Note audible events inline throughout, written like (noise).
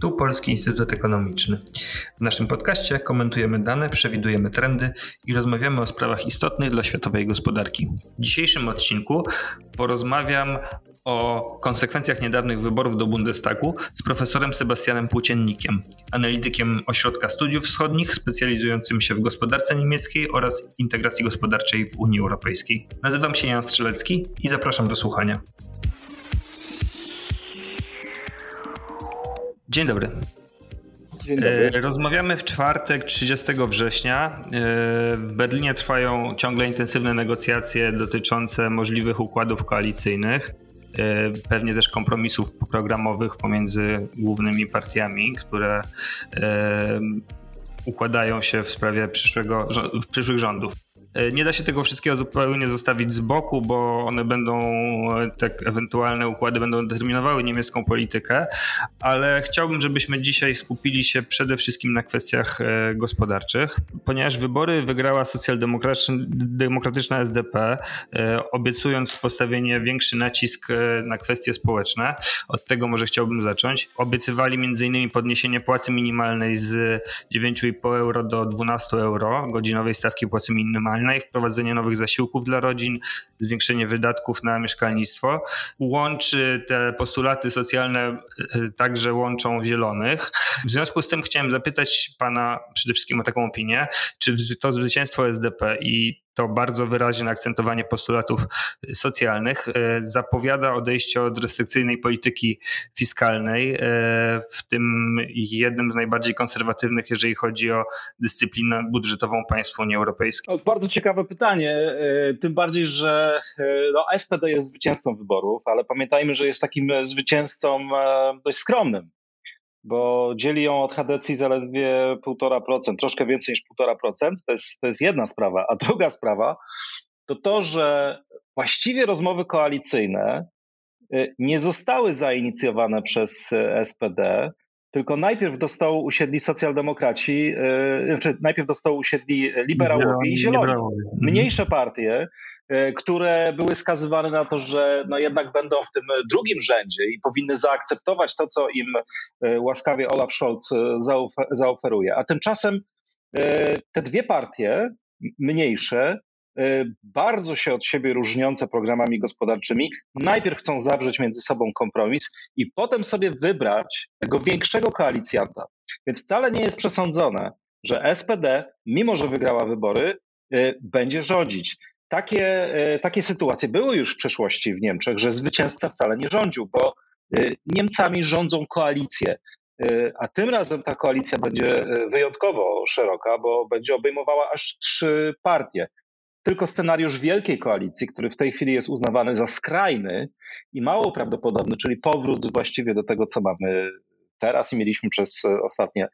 Tu Polski Instytut Ekonomiczny. W naszym podcaście komentujemy dane, przewidujemy trendy i rozmawiamy o sprawach istotnych dla światowej gospodarki. W dzisiejszym odcinku porozmawiam o konsekwencjach niedawnych wyborów do Bundestagu z profesorem Sebastianem Płóciennikiem, analitykiem Ośrodka Studiów Wschodnich specjalizującym się w gospodarce niemieckiej oraz integracji gospodarczej w Unii Europejskiej. Nazywam się Jan Strzelecki i zapraszam do słuchania. Dzień dobry. Dzień dobry. E, rozmawiamy w czwartek 30 września. E, w Berlinie trwają ciągle intensywne negocjacje dotyczące możliwych układów koalicyjnych, e, pewnie też kompromisów programowych pomiędzy głównymi partiami, które układają się w sprawie przyszłego, przyszłych rządów. E, nie da się tego wszystkiego zupełnie zostawić z boku, bo one będą, tak ewentualne układy będą determinowały niemiecką politykę, ale chciałbym, żebyśmy dzisiaj skupili się przede wszystkim na kwestiach e, gospodarczych, ponieważ wybory wygrała socjaldemokratyczna SDP, e, obiecując postawienie większy nacisk na kwestie społeczne. Od tego może chciałbym zacząć. Obiecywali m.in. podniesienie płacy minimalnej z 9,5 euro do 12 euro, godzinowej stawki płacy minimalnej socjalnej, wprowadzenie nowych zasiłków dla rodzin, zwiększenie wydatków na mieszkalnictwo. Łączy te postulaty socjalne, e, także łączą zielonych. W związku z tym chciałem zapytać pana przede wszystkim o taką opinię, czy to zwycięstwo SDP i to bardzo wyraźne akcentowanie postulatów socjalnych e, zapowiada odejście od restrykcyjnej polityki fiskalnej, e, w tym jednym z najbardziej konserwatywnych, jeżeli chodzi o dyscyplinę budżetową państw Unii Europejskiej. Bardzo ciekawe pytanie, e, tym bardziej, że no, SPD jest zwycięzcą wyborów, ale pamiętajmy, że jest takim zwycięzcą dość skromnym bo dzieli ją od HDC zaledwie 1,5%, troszkę więcej niż 1,5%. To jest, to jest jedna sprawa. A druga sprawa to to, że właściwie rozmowy koalicyjne y, nie zostały zainicjowane przez y, SPD, tylko najpierw do stołu usiedli socjaldemokraci, yy, znaczy najpierw do stołu usiedli liberałowie i zieloni. Mhm. Mniejsze partie, yy, które były skazywane na to, że no jednak będą w tym drugim rzędzie i powinny zaakceptować to, co im yy, łaskawie Olaf Scholz zaofer zaoferuje. A tymczasem te dwie partie, mniejsze, bardzo się od siebie różniące programami gospodarczymi, najpierw chcą zawrzeć między sobą kompromis i potem sobie wybrać tego większego koalicjanta. Więc wcale nie jest przesądzone, że SPD, mimo że wygrała wybory, y, będzie rządzić. Takie, y, takie sytuacje były już w przeszłości w Niemczech, że zwycięzca wcale nie rządził, bo Niemcami rządzą koalicje. A tym razem ta koalicja będzie wyjątkowo szeroka, bo będzie obejmowała aż trzy partie tylko scenariusz wielkiej koalicji, który w tej chwili jest uznawany za skrajny i mało prawdopodobny, czyli powrót właściwie do tego, co mamy teraz i mieliśmy przez ostatnie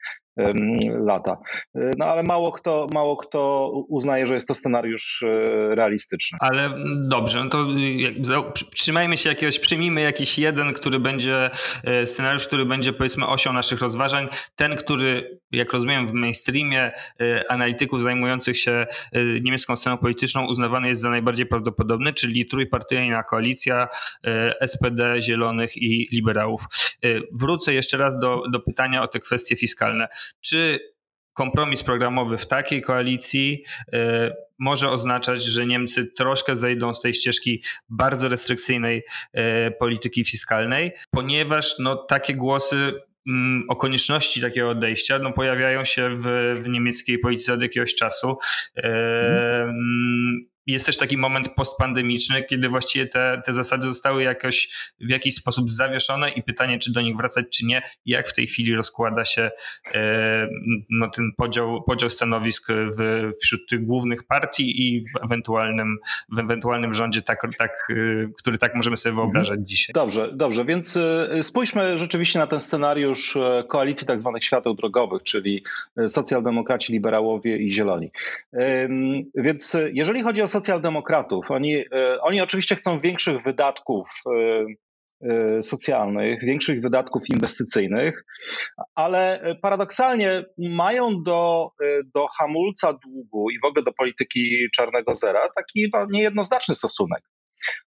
lata. No ale mało kto, mało kto uznaje, że jest to scenariusz e, realistyczny. Ale dobrze, no to trzymajmy się jakiegoś, przyjmijmy jakiś jeden, który będzie, e, scenariusz, który będzie powiedzmy osią naszych rozważań. Ten, który, jak rozumiem w mainstreamie e, analityków zajmujących się niemiecką sceną polityczną uznawany jest za najbardziej prawdopodobny, czyli trójpartyjna koalicja SPD, Zielonych i Liberałów. Wrócę jeszcze raz do, do pytania o te kwestie fiskalne. Czy kompromis programowy w takiej koalicji y, może oznaczać, że Niemcy troszkę zejdą z tej ścieżki bardzo restrykcyjnej y, polityki fiskalnej, ponieważ no, takie głosy mm, o konieczności takiego odejścia no, pojawiają się w, w niemieckiej polityce od jakiegoś czasu. Mm jest też taki moment postpandemiczny, kiedy właściwie te, te zasady zostały jakoś w jakiś sposób zawieszone i pytanie, czy do nich wracać, czy nie, jak w tej chwili rozkłada się e, no, ten podział, podział stanowisk w, wśród tych głównych partii i w ewentualnym, w ewentualnym rządzie, tak, tak, e, który tak możemy sobie wyobrażać mhm. dzisiaj. Dobrze, dobrze, więc e, spójrzmy rzeczywiście na ten scenariusz koalicji tak zwanych świateł drogowych, czyli socjaldemokraci, liberałowie i zieloni. Więc jeżeli chodzi o socjaldemokratów. Oni, e, oni oczywiście chcą większych wydatków e, e, socjalnych, większych wydatków inwestycyjnych, ale paradoksalnie mają do, do hamulca długu i w ogóle do polityki czarnego zera taki no, niejednoznaczny stosunek.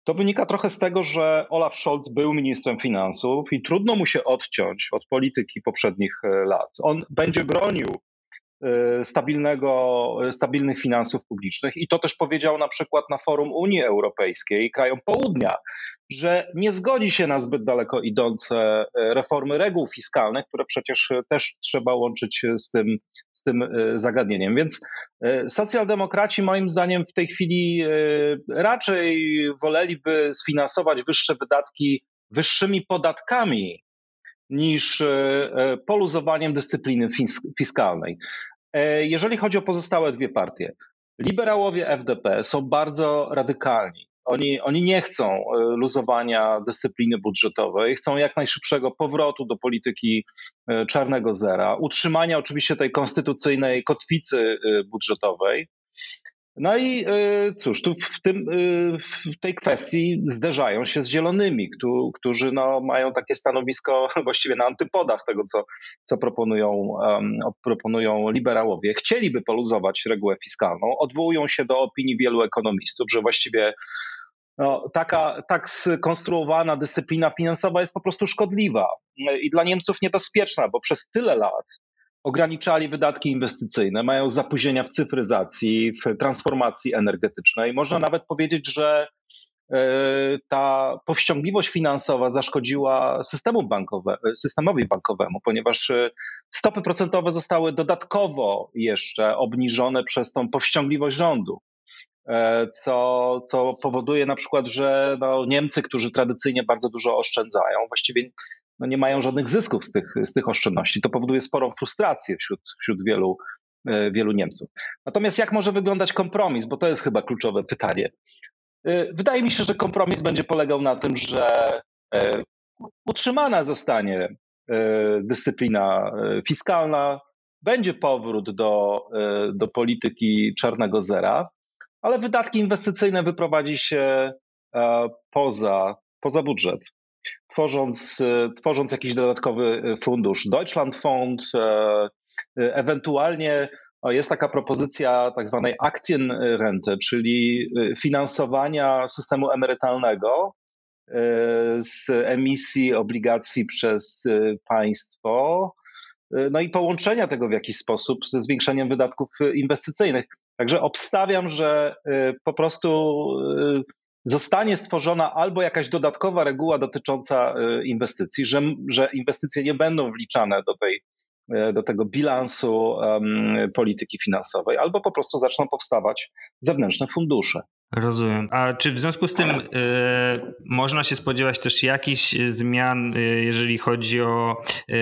To wynika trochę z tego, że Olaf Scholz był ministrem finansów i trudno mu się odciąć od polityki poprzednich lat. On będzie bronił stabilnego, stabilnych finansów publicznych i to też powiedział na przykład na forum Unii Europejskiej krajom południa, że nie zgodzi się na zbyt daleko idące e, reformy reguł fiskalnych, które przecież też trzeba łączyć z tym, z tym e, zagadnieniem. Więc socjaldemokraci moim zdaniem w tej chwili raczej woleliby sfinansować wyższe wydatki wyższymi podatkami niż poluzowaniem dyscypliny fiskalnej. Jeżeli chodzi o pozostałe dwie partie, liberałowie FDP są bardzo radykalni. Oni, oni nie chcą e, luzowania dyscypliny budżetowej, chcą jak najszybszego powrotu do polityki e, czarnego zera, utrzymania oczywiście tej konstytucyjnej kotwicy e, budżetowej. No i cóż, tu w, tym, w tej kwestii zderzają się z zielonymi, którzy no, mają takie stanowisko (laughs) właściwie na antypodach tego, co, co proponują, proponują liberałowie. Chcieliby poluzować regułę fiskalną, odwołują się do opinii wielu ekonomistów, że właściwie no, taka tak skonstruowana dyscyplina finansowa jest po prostu szkodliwa i dla Niemców niebezpieczna, bo przez tyle lat ograniczali wydatki inwestycyjne, mają zapóźnienia w cyfryzacji, w transformacji energetycznej. Można nawet powiedzieć, że e, ta powściągliwość finansowa zaszkodziła systemu bankowe, systemowi bankowemu, ponieważ e, stopy procentowe zostały dodatkowo jeszcze obniżone przez tą powściągliwość rządu. E, co, co powoduje na przykład, że no, Niemcy, którzy tradycyjnie bardzo dużo oszczędzają, właściwie no, nie mają żadnych zysków z tych, z tych oszczędności. To powoduje sporą frustrację wśród, wśród wielu, e, wielu Niemców. Natomiast jak może wyglądać kompromis, bo to jest chyba kluczowe pytanie. E, wydaje mi się, że kompromis będzie polegał na tym, że utrzymana zostanie dyscyplina fiskalna, będzie powrót do, do polityki czarnego zera, ale wydatki inwestycyjne wyprowadzi się e, poza, poza budżet. Tworząc, e, tworząc jakiś dodatkowy e, fundusz, Deutschlandfonds, ewentualnie jest taka propozycja tak zwanej Aktienrente, czyli finansowania systemu emerytalnego z emisji obligacji przez państwo, no i połączenia tego w jakiś sposób ze zwiększeniem wydatków inwestycyjnych. Także obstawiam, że po prostu zostanie stworzona albo jakaś dodatkowa reguła dotycząca y, inwestycji, że, że inwestycje nie będą wliczane do, tej, do tego bilansu um, polityki finansowej, albo po prostu zaczną powstawać zewnętrzne fundusze. Rozumiem. A czy w związku z tym y, można się spodziewać też jakichś zmian, y, jeżeli chodzi o y,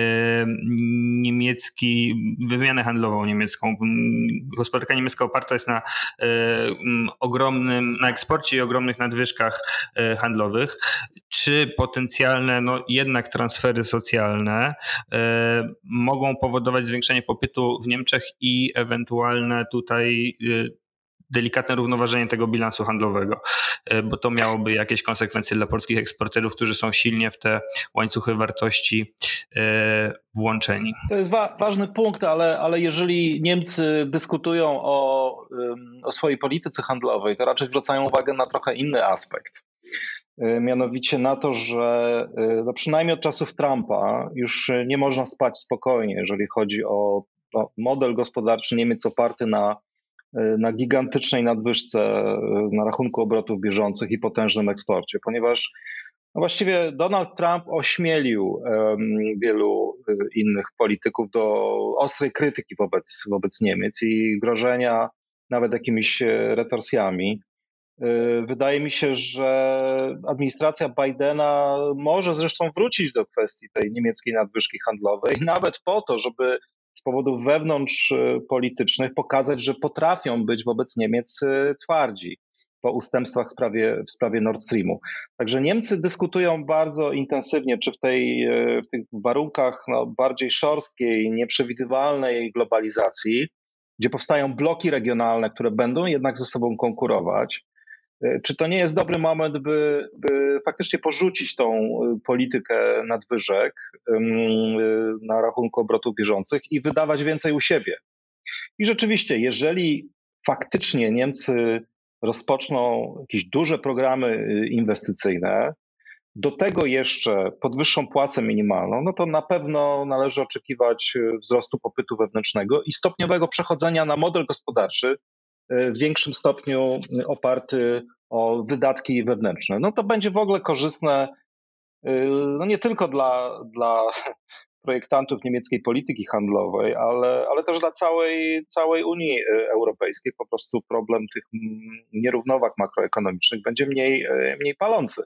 niemiecki, wymianę handlową niemiecką? Gospodarka niemiecka oparta jest na ogromnym, na eksporcie i ogromnych nadwyżkach handlowych. Czy potencjalne, no jednak transfery socjalne mogą powodować zwiększenie popytu w Niemczech i ewentualne tutaj delikatne równoważenie tego bilansu handlowego, e, bo to miałoby jakieś konsekwencje dla polskich eksporterów, którzy są silnie w te łańcuchy wartości e, włączeni. To jest wa ważny punkt, ale, ale jeżeli Niemcy dyskutują o, o swojej polityce handlowej, to raczej zwracają uwagę na trochę inny aspekt. E, mianowicie na to, że no przynajmniej od czasów Trumpa już nie można spać spokojnie, jeżeli chodzi o model gospodarczy Niemiec oparty na na gigantycznej nadwyżce e, na rachunku obrotów bieżących i potężnym eksporcie, ponieważ no właściwie Donald Trump ośmielił wielu e, innych polityków do ostrej krytyki wobec, wobec Niemiec i grożenia nawet jakimiś retorsjami. Wydaje mi się, że administracja Bidena może zresztą wrócić do kwestii tej niemieckiej nadwyżki handlowej, nawet po to, żeby powodów wewnątrz y, politycznych pokazać, że potrafią być wobec Niemiec y, twardzi po ustępstwach w sprawie, w sprawie Nord Streamu. Także Niemcy dyskutują bardzo intensywnie, czy w, tej, y, w tych warunkach no, bardziej szorstkiej, nieprzewidywalnej globalizacji, gdzie powstają bloki regionalne, które będą jednak ze sobą konkurować, E, czy to nie jest dobry moment, by, by faktycznie porzucić tą e, politykę nadwyżek e, na rachunku obrotów bieżących i wydawać więcej u siebie? I rzeczywiście, jeżeli faktycznie Niemcy rozpoczną jakieś duże programy inwestycyjne, do tego jeszcze podwyższą płacę minimalną, no to na pewno należy oczekiwać wzrostu popytu wewnętrznego i stopniowego przechodzenia na model gospodarczy w większym stopniu oparty o wydatki wewnętrzne. No to będzie w ogóle korzystne no nie tylko dla, dla projektantów niemieckiej polityki handlowej, ale, ale też dla całej, całej Unii Europejskiej. Po prostu problem tych nierównowag makroekonomicznych będzie mniej, mniej palący.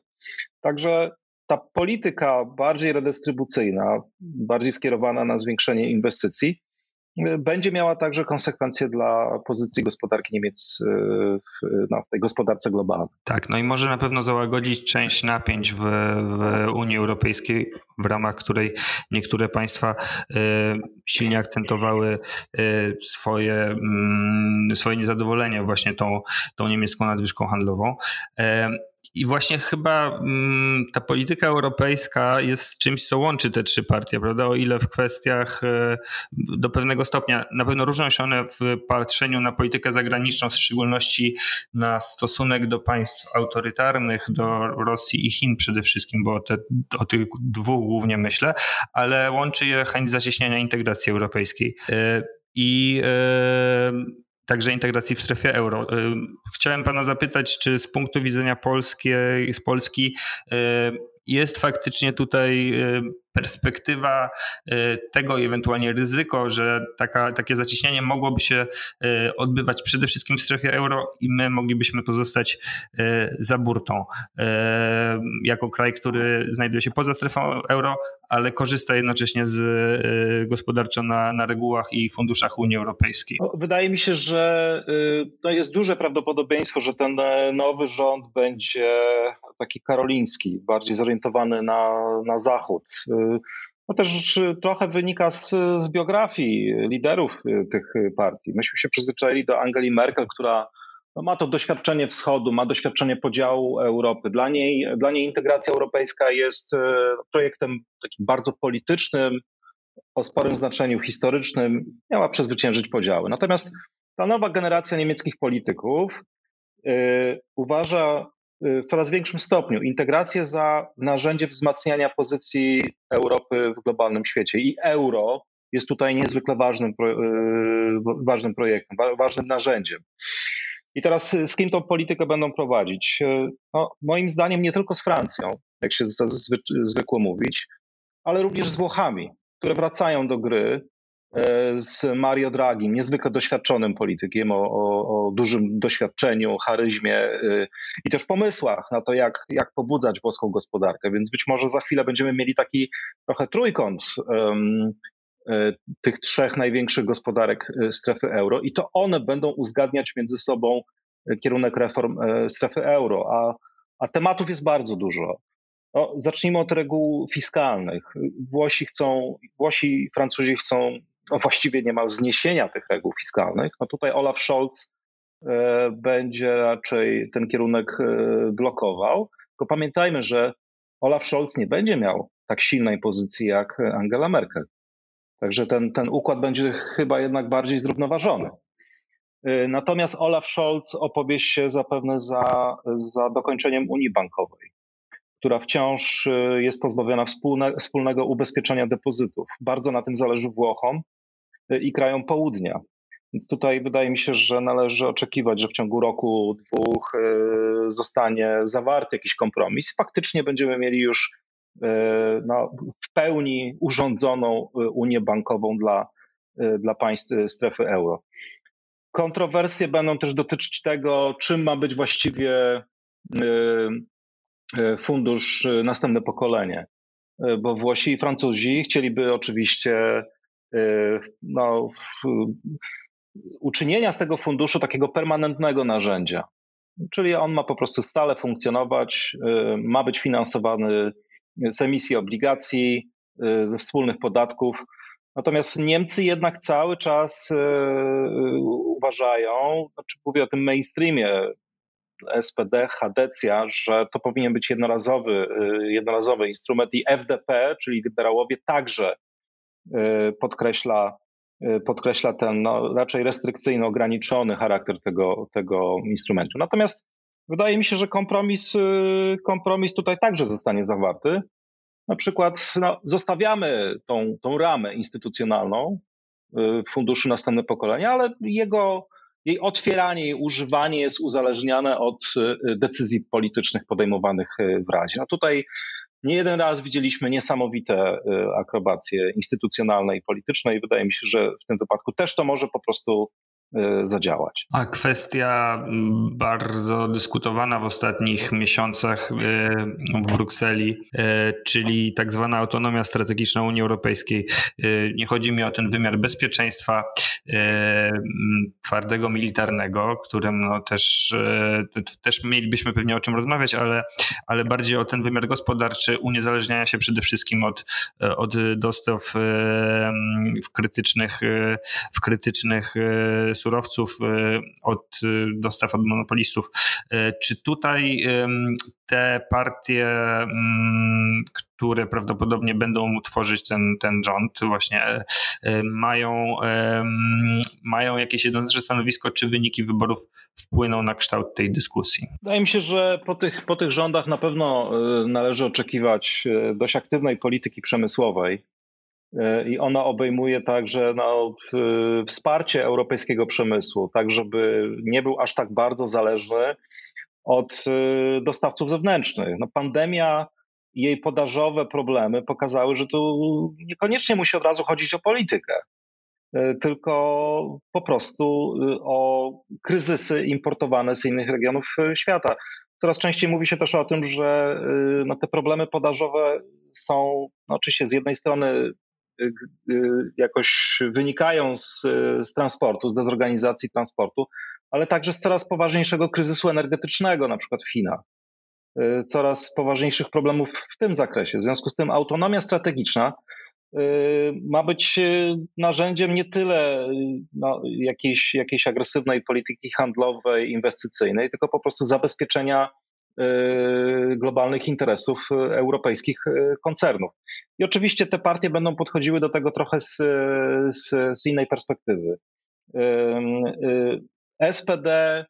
Także ta polityka bardziej redystrybucyjna, bardziej skierowana na zwiększenie inwestycji, będzie miała także konsekwencje dla pozycji gospodarki Niemiec e, w, no, w tej gospodarce globalnej. Tak, no i może na pewno załagodzić część napięć w, w Unii Europejskiej, w ramach której niektóre państwa e, silnie akcentowały e, swoje, mm, swoje niezadowolenie właśnie tą, tą niemiecką nadwyżką handlową. I właśnie chyba mm, ta polityka europejska jest czymś, co łączy te trzy partie, prawda? O ile w kwestiach e, do pewnego stopnia na pewno różnią się one w patrzeniu na politykę zagraniczną, w szczególności na stosunek do państw autorytarnych, do Rosji i Chin przede wszystkim, bo te, o tych dwóch głównie myślę, ale łączy je chęć zacieśniania integracji europejskiej. E, I e, także integracji w strefie euro. Y, chciałem pana zapytać, czy z punktu widzenia polskiej, z Polski y, jest faktycznie tutaj y, perspektywa tego i ewentualnie ryzyko, że taka, takie zacieśnianie mogłoby się odbywać przede wszystkim w strefie euro i my moglibyśmy pozostać za burtą. Jako kraj, który znajduje się poza strefą euro, ale korzysta jednocześnie z y, gospodarczo na, na regułach i funduszach Unii Europejskiej. Wydaje mi się, że y, no jest duże prawdopodobieństwo, że ten e, nowy rząd będzie taki karoliński, bardziej zorientowany na, na zachód. Y, no też trochę wynika z, z biografii liderów tych partii. Myśmy się przyzwyczaili do Angeli Merkel, która no ma to doświadczenie wschodu, ma doświadczenie podziału Europy. Dla niej, dla niej integracja europejska jest projektem takim bardzo politycznym, o sporym znaczeniu historycznym, miała przezwyciężyć podziały. Natomiast ta nowa generacja niemieckich polityków yy, uważa w coraz większym stopniu integrację za narzędzie wzmacniania pozycji Europy w globalnym świecie. I euro jest tutaj niezwykle ważnym, ważnym projektem, ważnym narzędziem. I teraz y, z kim tą politykę będą prowadzić? Y, no, moim zdaniem nie tylko z Francją, jak się zwykło mówić, ale również z Włochami, które wracają do gry y, z Mario Draghi, niezwykle doświadczonym politykiem o, o, o, dużym doświadczeniu, charyzmie i też pomysłach na to, jak, jak pobudzać włoską gospodarkę. Więc być może za chwilę będziemy mieli taki trochę trójkąt um, E, tych trzech największych gospodarek e, strefy euro i to one będą uzgadniać między sobą e, kierunek reform strefy euro, a, a tematów jest bardzo dużo. No, zacznijmy od reguł fiskalnych. Włosi chcą, Włosi i Francuzi chcą właściwie niemal zniesienia tych reguł fiskalnych. No tutaj Olaf Scholz e, będzie raczej ten kierunek e, blokował. Tylko pamiętajmy, że Olaf Scholz nie będzie miał tak silnej pozycji jak Angela Merkel. Także ten, ten układ będzie chyba jednak bardziej zrównoważony. Y, natomiast Olaf Scholz opowie się zapewne za, za dokończeniem Unii Bankowej, która wciąż jest pozbawiona wspólne, wspólnego ubezpieczenia depozytów. Bardzo na tym zależy Włochom i krajom południa. Więc tutaj wydaje mi się, że należy oczekiwać, że w ciągu roku, dwóch zostanie zawarty jakiś kompromis. Faktycznie będziemy mieli już E, no, w pełni urządzoną e, Unię Bankową dla, e, dla państw strefy euro. Kontrowersje będą też dotyczyć tego, czym ma być właściwie fundusz następne pokolenie. Bo Włosi i Francuzi chcieliby oczywiście no, uczynienia z tego funduszu takiego permanentnego narzędzia. Czyli on ma po prostu stale funkcjonować, ma być finansowany z emisji obligacji, y, ze wspólnych podatków. Natomiast Niemcy jednak cały czas y, y, uważają, znaczy mówię o tym mainstreamie SPD, Hadecja, że to powinien być jednorazowy, jednorazowy instrument i FDP, czyli liberałowie, także podkreśla podkreśla ten no, raczej restrykcyjny, ograniczony charakter tego, tego instrumentu. Natomiast wydaje mi się, że kompromis, kompromis tutaj także zostanie zawarty. Na przykład no, zostawiamy tą, tą ramę instytucjonalną funduszu następne pokolenia, ale jego jej otwieranie, jej używanie jest uzależniane od decyzji politycznych podejmowanych w Radzie. No tutaj nie jeden raz widzieliśmy niesamowite y, akrobacje instytucjonalne i polityczne i wydaje mi się, że w tym wypadku też to może po prostu zadziałać. A kwestia mm, bardzo dyskutowana w ostatnich miesiącach y, w Brukseli, czyli tak zwana autonomia strategiczna Unii Europejskiej. Nie chodzi mi o ten wymiar bezpieczeństwa twardego militarnego, którym no też, też mielibyśmy pewnie o czym rozmawiać, ale, ale bardziej o ten wymiar gospodarczy czy uniezależniania się przede wszystkim od, od dostaw e, w krytycznych, e, w krytycznych e, surowców, od dostaw od monopolistów. Czy tutaj te partie, które prawdopodobnie będą tworzyć ten, ten rząd, właśnie mają, mają jakieś jednoznaczne stanowisko, czy wyniki wyborów wpłyną na kształt tej dyskusji? Wydaje mi się, że po tych, po tych rządach na pewno należy oczekiwać dość aktywnej polityki przemysłowej. I ona obejmuje także no, wsparcie europejskiego przemysłu, tak żeby nie był aż tak bardzo zależny od y, dostawców zewnętrznych. No, pandemia i jej podażowe problemy pokazały, że tu niekoniecznie musi od razu chodzić o politykę, y, tylko po prostu o kryzysy importowane z innych regionów świata. Coraz częściej mówi się też o tym, że no, te problemy podażowe są no, oczywiście z jednej strony jakoś wynikają z, z transportu, z dezorganizacji transportu, ale także z coraz poważniejszego kryzysu energetycznego, na przykład w Chinach. Y, coraz poważniejszych problemów w tym zakresie. W związku z tym autonomia strategiczna y, ma być y, narzędziem nie tyle no, jakiejś, jakiejś agresywnej polityki handlowej, inwestycyjnej, tylko po prostu zabezpieczenia globalnych interesów europejskich koncernów. I oczywiście te partie będą podchodziły do tego trochę z, z, z innej perspektywy. SPD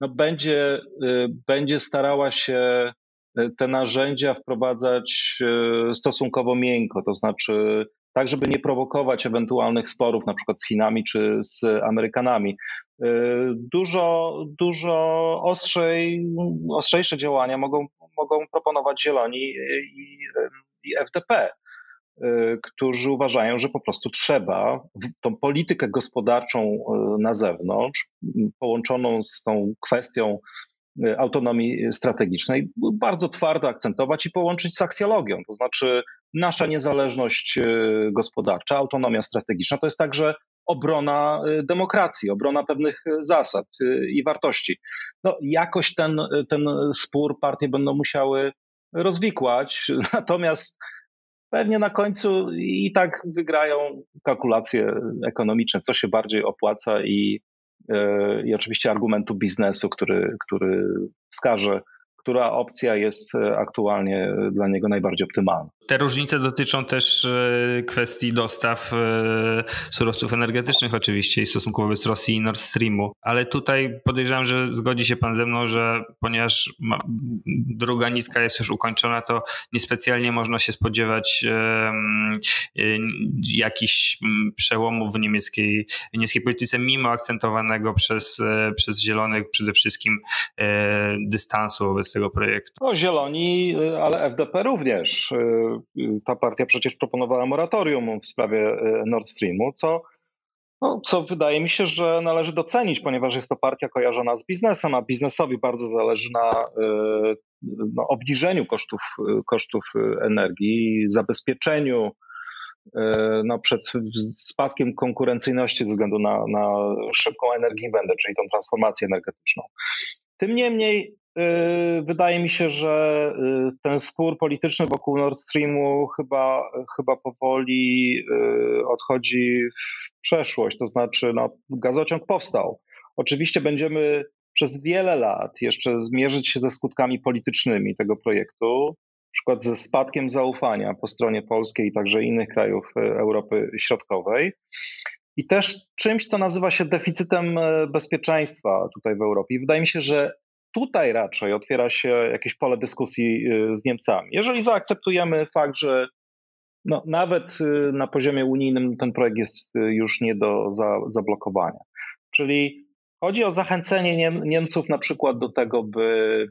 no, będzie, y, będzie starała się y, te narzędzia wprowadzać y, stosunkowo miękko, to znaczy tak, żeby nie prowokować ewentualnych sporów, na przykład z Chinami czy z Amerykanami. Dużo, dużo ostrzej, ostrzejsze działania mogą, mogą proponować Zieloni i, i FDP. Y, którzy uważają, że po prostu trzeba tą politykę gospodarczą y, na zewnątrz, połączoną z tą kwestią y, autonomii strategicznej, bardzo twardo akcentować i połączyć z aksjologią. To znaczy, nasza niezależność gospodarcza, autonomia strategiczna to jest także obrona demokracji, obrona pewnych zasad i wartości. No, jakoś ten, ten spór partie będą musiały rozwikłać, (laughs) natomiast pewnie na końcu i tak wygrają kalkulacje ekonomiczne, co się bardziej opłaca i, e, i oczywiście argumentu biznesu, który, który wskaże, która opcja jest e, aktualnie dla niego najbardziej optymalna. Te różnice dotyczą też e, kwestii dostaw e, surowców energetycznych oczywiście i stosunku wobec Rosji i Nord Streamu, ale tutaj podejrzewam, że zgodzi się pan ze mną, że ponieważ druga nitka jest już ukończona, to niespecjalnie można się spodziewać jakichś przełomów w niemieckiej, niemieckiej polityce, mimo akcentowanego przez, przez Zielonych przede wszystkim dystansu wobec tego projektu. No, Zieloni, ale FDP również ta partia przecież proponowała moratorium w sprawie Nord Streamu, co, no, co wydaje mi się, że należy docenić, ponieważ jest to partia kojarzona z biznesem, a biznesowi bardzo zależy na no, obniżeniu kosztów, kosztów energii, zabezpieczeniu no, przed spadkiem konkurencyjności ze względu na, na szybką energię będę, czyli tą transformację energetyczną. Tym niemniej Y, wydaje mi się, że y, ten spór polityczny wokół Nord Streamu chyba, chyba powoli y, odchodzi w przeszłość. To znaczy, no, gazociąg powstał. Oczywiście będziemy przez wiele lat jeszcze zmierzyć się ze skutkami politycznymi tego projektu, na przykład ze spadkiem zaufania po stronie polskiej i także innych krajów Europy Środkowej. i też czymś, co nazywa się deficytem bezpieczeństwa tutaj w Europie. Wydaje mi się, że tutaj raczej otwiera się jakieś pole dyskusji z Niemcami. Jeżeli zaakceptujemy fakt, że no, nawet na poziomie unijnym ten projekt jest już nie do za, zablokowania. Czyli chodzi o zachęcenie Niem Niemców na przykład do tego, by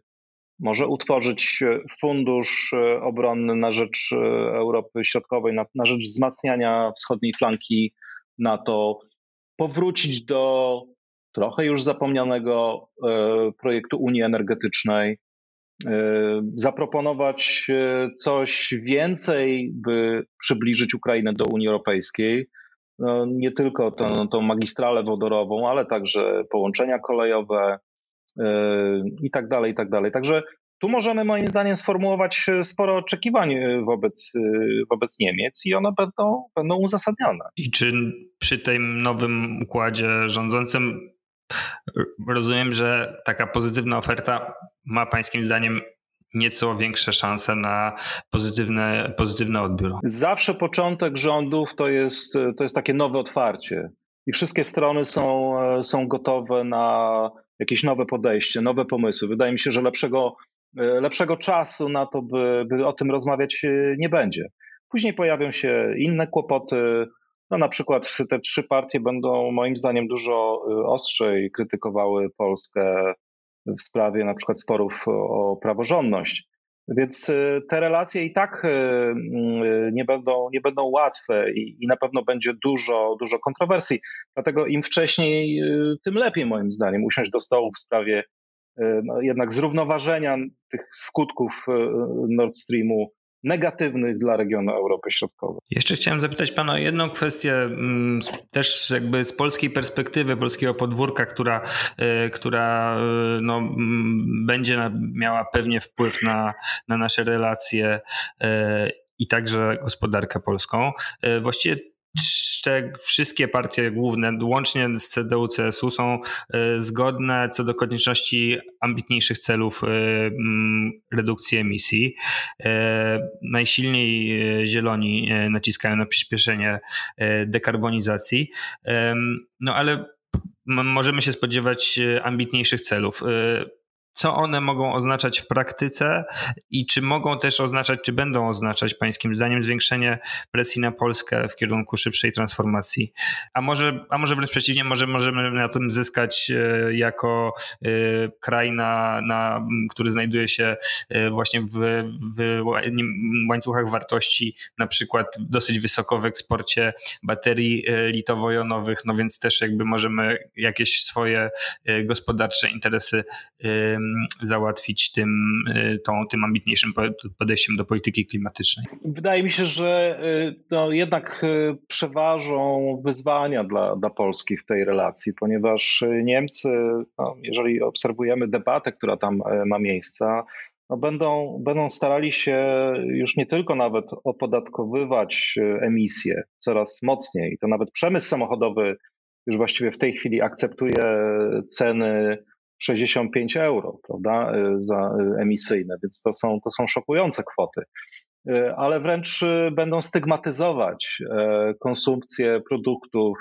może utworzyć fundusz obronny na rzecz Europy Środkowej, na, na rzecz wzmacniania wschodniej flanki NATO, powrócić do trochę już zapomnianego e, projektu Unii Energetycznej, e, zaproponować e, coś więcej, by przybliżyć Ukrainę do Unii Europejskiej. No, nie tylko tą, tą magistralę wodorową, ale także połączenia kolejowe i tak dalej, i tak dalej. Także tu możemy moim zdaniem sformułować sporo oczekiwań wobec, wobec Niemiec i one będą, będą uzasadnione. I czy przy tym nowym układzie rządzącym rozumiem, że taka pozytywna oferta ma pańskim zdaniem nieco większe szanse na pozytywne, pozytywny odbiór. Zawsze początek rządów to jest, to jest takie nowe otwarcie i wszystkie strony są, są gotowe na jakieś nowe podejście, nowe pomysły. Wydaje mi się, że lepszego, lepszego czasu na to, by, by o tym rozmawiać nie będzie. Później pojawią się inne kłopoty, no na przykład te trzy partie będą moim zdaniem dużo y, ostrzej krytykowały Polskę w sprawie na przykład sporów o praworządność. Więc y, te relacje i tak y, nie będą, nie będą łatwe i, i, na pewno będzie dużo, dużo kontrowersji. Dlatego im wcześniej, tym lepiej moim zdaniem usiąść do stołu w sprawie no, jednak zrównoważenia tych skutków Nord Streamu negatywnych dla regionu Europy Środkowej. Jeszcze chciałem zapytać Pana o jedną kwestię, mm, też jakby z polskiej perspektywy, polskiego podwórka, która, e, która e, no, mm, będzie miała pewnie wpływ na, na nasze relacje e, i także gospodarkę polską. Właściwie wszystkie partie główne, łącznie z CDU, CSU, są e, zgodne co do konieczności ambitniejszych celów e, redukcji emisji. E, najsilniej zieloni naciskają na przyspieszenie dekarbonizacji, no ale możemy się spodziewać ambitniejszych celów co one mogą oznaczać w praktyce i czy mogą też oznaczać, czy będą oznaczać Pańskim zdaniem zwiększenie presji na Polskę w kierunku szybszej transformacji? A może, a może wręcz przeciwnie, może możemy na tym zyskać e, jako e, kraj, na, na, który znajduje się e, właśnie w, w łańcuchach wartości, na przykład dosyć wysoko w eksporcie baterii litowo-jonowych, no więc też jakby możemy jakieś swoje gospodarcze interesy załatwić tym, y, tą, tym ambitniejszym podejściem do polityki klimatycznej? Wydaje mi się, że y, no, jednak y, przeważą wyzwania dla, dla Polski w tej relacji, ponieważ Niemcy, no, jeżeli obserwujemy debatę, która tam ma miejsce, no będą, będą starali się już nie tylko nawet opodatkowywać emisje coraz mocniej, to nawet przemysł samochodowy już właściwie w tej chwili akceptuje ceny 65 euro prawda, y, za y, emisyjne, więc to są, to są szokujące kwoty. Y, ale wręcz będą stygmatyzować konsumpcję produktów,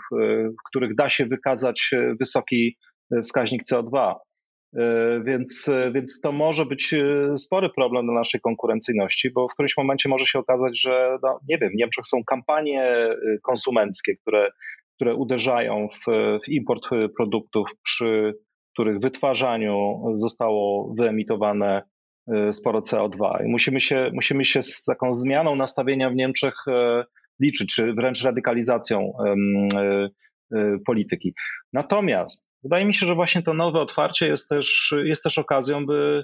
w których da się wykazać wysoki wskaźnik CO2. Więc, więc to może być spory problem dla naszej konkurencyjności, bo w którymś momencie może się okazać, że no, nie wiem, w Niemczech są kampanie konsumenckie, które, które uderzają w, w import produktów przy których wytwarzaniu zostało wyemitowane y, sporo CO2. I musimy się, musimy się z taką zmianą nastawienia w Niemczech e, liczyć, czy wręcz radykalizacją e, polityki. Natomiast wydaje mi się, że właśnie to nowe otwarcie jest też, jest też okazją, by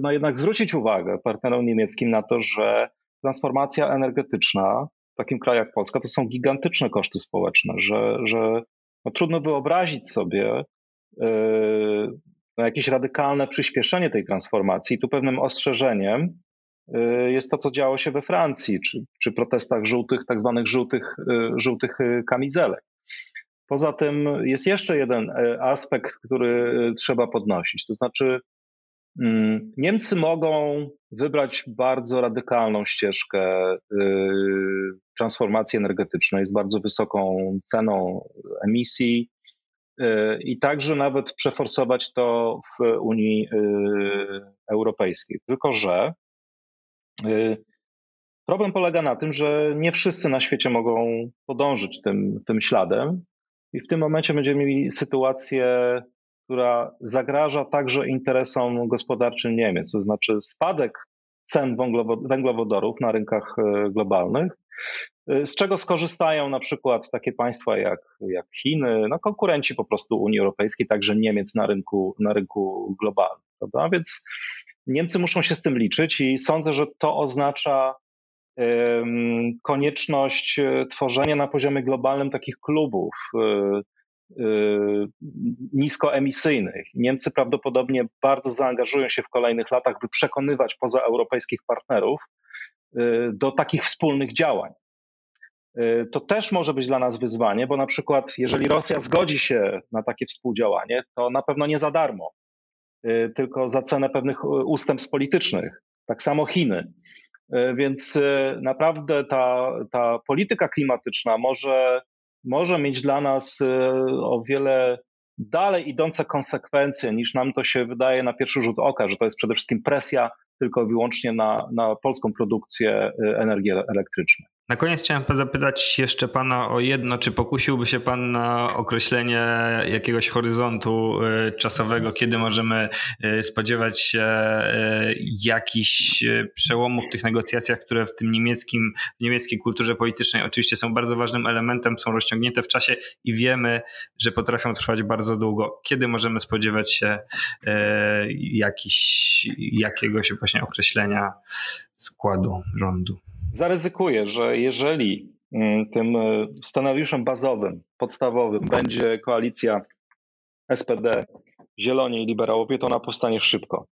no jednak zwrócić uwagę partnerom niemieckim na to, że transformacja energetyczna w takim kraju jak Polska to są gigantyczne koszty społeczne, że, że no trudno wyobrazić sobie, no, jakieś radykalne przyspieszenie tej transformacji. Tu pewnym ostrzeżeniem y, jest to, co działo się we Francji, czy przy protestach żółtych, tak zwanych żółtych, y, żółtych kamizelek. Poza tym jest jeszcze jeden aspekt, który trzeba podnosić. To znaczy, mm, Niemcy mogą wybrać bardzo radykalną ścieżkę transformacji energetycznej z bardzo wysoką ceną emisji i także nawet przeforsować to w Unii Europejskiej. Tylko, że problem polega na tym, że nie wszyscy na świecie mogą podążyć tym, tym śladem i w tym momencie będziemy mieli sytuację, która zagraża także interesom gospodarczym Niemiec, to znaczy spadek cen węglowodorów na rynkach globalnych, z czego skorzystają na przykład takie państwa jak, jak Chiny, no konkurenci po prostu Unii Europejskiej, także Niemiec na rynku, na rynku globalnym. Prawda? Więc Niemcy muszą się z tym liczyć i sądzę, że to oznacza konieczność e, tworzenia na poziomie globalnym takich klubów niskoemisyjnych. Niemcy prawdopodobnie bardzo zaangażują się w kolejnych latach, by przekonywać pozaeuropejskich partnerów do takich wspólnych działań. Y, to też może być dla nas wyzwanie, bo na przykład, jeżeli Rosja zgodzi się na takie współdziałanie, to na pewno nie za darmo, y, tylko za cenę pewnych ustępstw politycznych. Tak samo Chiny. Więc naprawdę ta, ta polityka klimatyczna może może mieć dla nas o wiele dalej idące konsekwencje niż nam to się wydaje na pierwszy rzut oka, że to jest przede wszystkim presja tylko i wyłącznie na, na polską produkcję energii elektrycznej. Na koniec chciałem zapytać jeszcze pana o jedno, czy pokusiłby się pan na określenie jakiegoś horyzontu y, czasowego, kiedy możemy y, spodziewać się y, jakichś przełomów w tych negocjacjach, które w tym niemieckim, w niemieckiej kulturze politycznej oczywiście są bardzo ważnym elementem, są rozciągnięte w czasie i wiemy, że potrafią trwać bardzo długo. Kiedy możemy spodziewać się jakiś, jakiegoś właśnie określenia składu rządu? Zaryzykuję, że jeżeli mm, tym e, scenariuszem bazowym, podstawowym będzie koalicja SPD, Zieloni i Liberałowie, to ona powstanie szybko.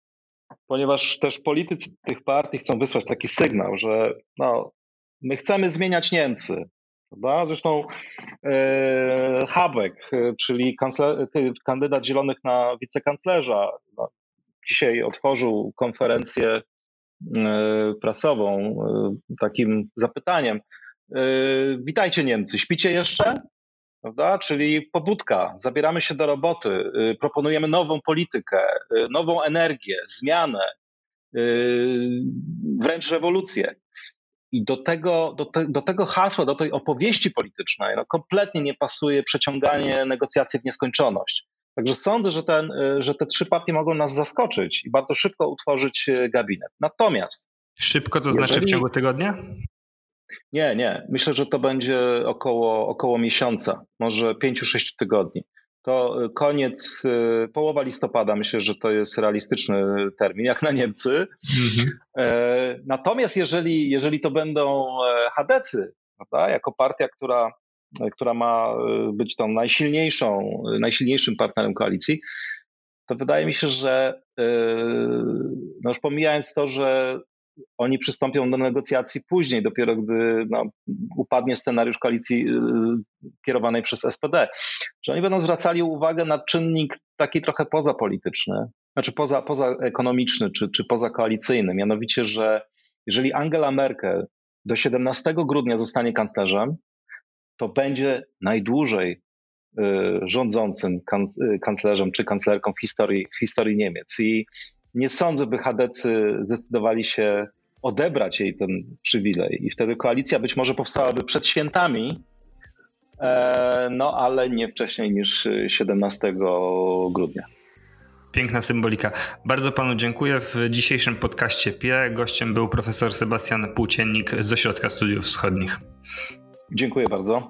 Ponieważ też politycy tych partii chcą wysłać taki sygnał, że no, my chcemy zmieniać Niemcy. Prawda? Zresztą e, Habeck, e, czyli kandydat Zielonych na wicekanclerza, no, dzisiaj otworzył konferencję prasową e, takim zapytaniem. E, witajcie Niemcy, śpicie jeszcze? Prawda? Czyli pobudka, zabieramy się do roboty, proponujemy nową politykę, nową energię, zmianę, wręcz rewolucję. I do tego, do, te, do tego hasła, do tej opowieści politycznej no, kompletnie nie pasuje przeciąganie negocjacji w nieskończoność. Także sądzę, że, ten, y, że te trzy partie mogą nas zaskoczyć i bardzo szybko utworzyć y, gabinet. Natomiast. Szybko to znaczy w ciągu tygodnia? Nie, nie. Myślę, że to będzie około, około miesiąca, może pięciu, sześciu tygodni. To y, koniec, połowa listopada, myślę, że to jest realistyczny termin, jak na Niemcy. Mhm. E, natomiast jeżeli, jeżeli to będą e, Hadecy, prawda, jako partia, która która ma y, być tą najsilniejszą, najsilniejszym partnerem koalicji, to wydaje mi się, że y, no już pomijając to, że oni przystąpią do negocjacji później, dopiero gdy no, upadnie scenariusz koalicji kierowanej przez SPD, że oni będą zwracali uwagę na czynnik taki trochę pozapolityczny, znaczy poza, pozaekonomiczny czy, czy pozakoalicyjny, mianowicie, że jeżeli Angela Merkel do 17 grudnia zostanie kanclerzem, to będzie najdłużej y, rządzącym y, kanclerzem czy kanclerką w historii, w historii Niemiec. I nie sądzę, by Hadecy zdecydowali się odebrać jej ten przywilej. I wtedy koalicja być może powstałaby przed świętami, e, no ale nie wcześniej niż 17 grudnia. Piękna symbolika. Bardzo panu dziękuję. W dzisiejszym podcaście PIE gościem był profesor Sebastian Płóciennik z Ośrodka Studiów Wschodnich. Dziękuję bardzo.